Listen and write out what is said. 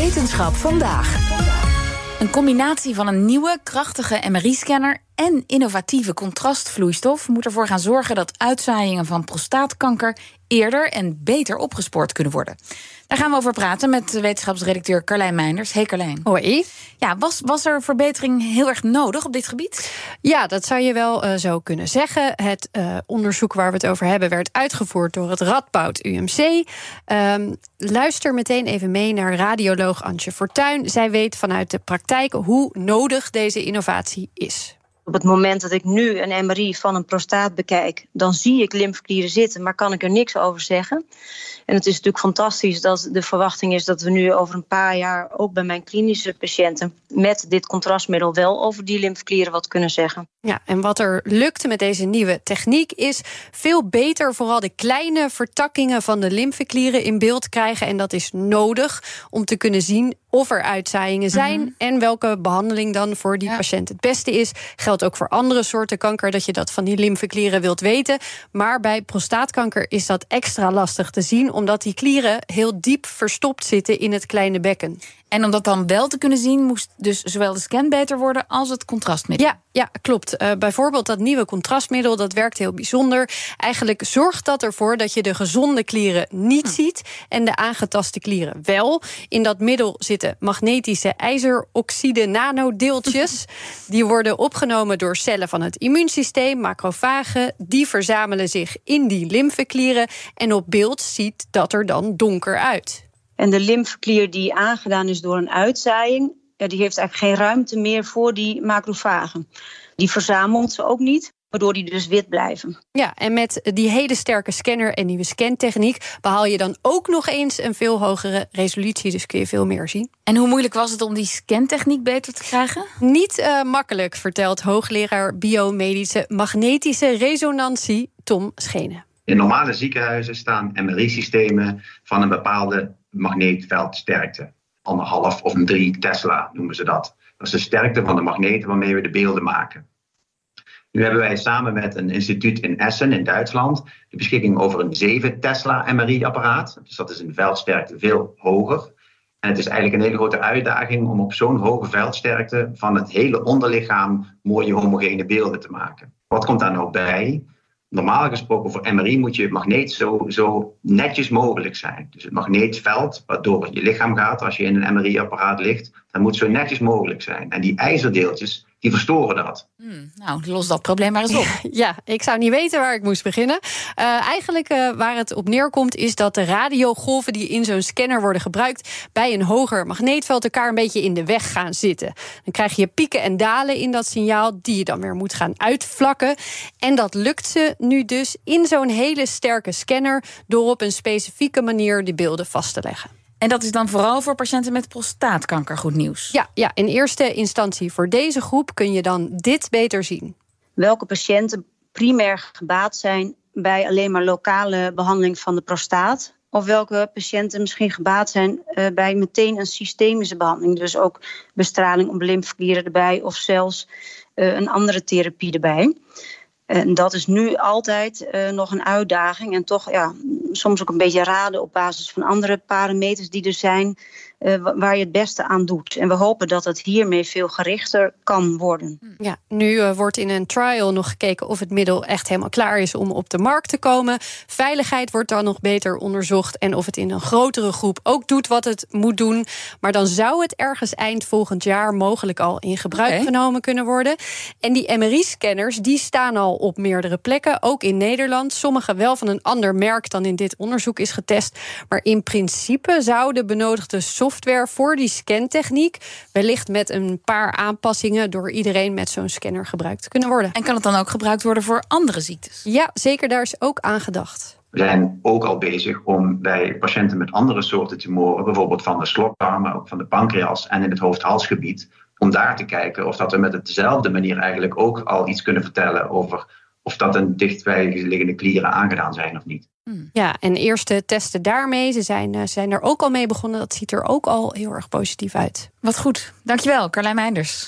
Wetenschap vandaag. Een combinatie van een nieuwe, krachtige MRI-scanner en innovatieve contrastvloeistof moet ervoor gaan zorgen dat uitzaaiingen van prostaatkanker eerder en beter opgespoord kunnen worden. Daar gaan we over praten met wetenschapsredacteur Carlijn Meinders. Hey Carlijn. Hoi. Ja, was, was er verbetering heel erg nodig op dit gebied? Ja, dat zou je wel uh, zo kunnen zeggen. Het uh, onderzoek waar we het over hebben werd uitgevoerd door het Radboud UMC. Um, luister meteen even mee naar radioloog Antje Fortuin. Zij weet vanuit de praktijk hoe nodig deze innovatie is. Op het moment dat ik nu een MRI van een prostaat bekijk, dan zie ik lymfeklieren zitten, maar kan ik er niks over zeggen. En het is natuurlijk fantastisch dat de verwachting is dat we nu over een paar jaar ook bij mijn klinische patiënten met dit contrastmiddel wel over die lymfeklieren wat kunnen zeggen. Ja, en wat er lukte met deze nieuwe techniek is veel beter vooral de kleine vertakkingen van de lymfeklieren in beeld krijgen. En dat is nodig om te kunnen zien of er uitzaaiingen zijn Mhm. en welke behandeling dan voor die patiënt het beste is. Geldt ook voor andere soorten kanker dat je dat van die lymfeklieren wilt weten. Maar bij prostaatkanker is dat extra lastig te zien, omdat die klieren heel diep verstopt zitten in het kleine bekken. En om dat dan wel te kunnen zien, moest dus zowel de scan beter worden als het contrastmiddel. Ja, ja klopt. Uh, bijvoorbeeld dat nieuwe contrastmiddel, dat werkt heel bijzonder. Eigenlijk zorgt dat ervoor dat je de gezonde klieren niet Hm. ziet en de aangetaste klieren wel. In dat middel zitten magnetische ijzeroxide nanodeeltjes. Die worden opgenomen door cellen van het immuunsysteem, macrofagen. Die verzamelen zich in die lymfeklieren en op beeld ziet dat er dan donker uit. En de lymfeklier die aangedaan is door een uitzaaiing, ja, die heeft eigenlijk geen ruimte meer voor die macrofagen. Die verzamelt ze ook niet, waardoor die dus wit blijven. Ja, en met die hele sterke scanner en nieuwe scantechniek behaal je dan ook nog eens een veel hogere resolutie, dus kun je veel meer zien. En hoe moeilijk was het om die scantechniek beter te krijgen? Niet uh, makkelijk, vertelt hoogleraar biomedische magnetische resonantie Tom Schenen. In normale ziekenhuizen staan MRI-systemen van een bepaalde magneetveldsterkte. Anderhalf of een drie Tesla noemen ze dat. Dat is de sterkte van de magneten waarmee we de beelden maken. Nu hebben wij samen met een instituut in Essen in Duitsland de beschikking over een 7 Tesla MRI-apparaat. Dus dat is een veldsterkte veel hoger. En het is eigenlijk een hele grote uitdaging om op zo'n hoge veldsterkte van het hele onderlichaam mooie homogene beelden te maken. Wat komt daar nou bij? Normaal gesproken voor MRI moet je magneet zo, zo netjes mogelijk zijn. Dus het magneetveld wat door je lichaam gaat als je in een MRI-apparaat ligt, dat moet zo netjes mogelijk zijn. En die ijzerdeeltjes, die verstoren dat. Hmm, nou, los dat probleem maar eens op. Ja, ik zou niet weten waar ik moest beginnen. Uh, eigenlijk uh, waar het op neerkomt is dat de radiogolven die in zo'n scanner worden gebruikt bij een hoger magneetveld elkaar een beetje in de weg gaan zitten. Dan krijg je pieken en dalen in dat signaal die je dan weer moet gaan uitvlakken. En dat lukt ze nu dus in zo'n hele sterke scanner door op een specifieke manier die beelden vast te leggen. En dat is dan vooral voor patiënten met prostaatkanker goed nieuws. Ja, ja, in eerste instantie voor deze groep kun je dan dit beter zien. Welke patiënten primair gebaat zijn bij alleen maar lokale behandeling van de prostaat? Of welke patiënten misschien gebaat zijn uh, bij meteen een systemische behandeling. Dus ook bestraling op lymfeklieren erbij of zelfs uh, een andere therapie erbij. En dat is nu altijd uh, nog een uitdaging. En toch ja, soms ook een beetje raden op basis van andere parameters die er zijn. Uh, waar je het beste aan doet. En we hopen dat het hiermee veel gerichter kan worden. Ja, nu uh, wordt in een trial nog gekeken of het middel echt helemaal klaar is om op de markt te komen. Veiligheid wordt dan nog beter onderzocht. En of het in een grotere groep ook doet wat het moet doen. Maar dan zou het ergens eind volgend jaar mogelijk al in gebruik okay. genomen kunnen worden. En die MRI-scanners die staan al op meerdere plekken, ook in Nederland. Sommige wel van een ander merk dan in dit onderzoek is getest. Maar in principe zou de benodigde software voor die scantechniek wellicht met een paar aanpassingen door iedereen met zo'n scanner gebruikt kunnen worden. En kan het dan ook gebruikt worden voor andere ziektes? Ja, zeker. Daar is ook aan gedacht. We zijn ook al bezig om bij patiënten met andere soorten tumoren, bijvoorbeeld van de slokdarm, maar ook van de pancreas en in het hoofd-halsgebied, om daar te kijken of dat we met dezelfde manier eigenlijk ook al iets kunnen vertellen over of dat een dichtbij liggende klieren aangedaan zijn of niet. Ja, en eerste testen daarmee. Ze zijn, uh, zijn er ook al mee begonnen. Dat ziet er ook al heel erg positief uit. Wat goed. Dankjewel, Carlijn Meinders.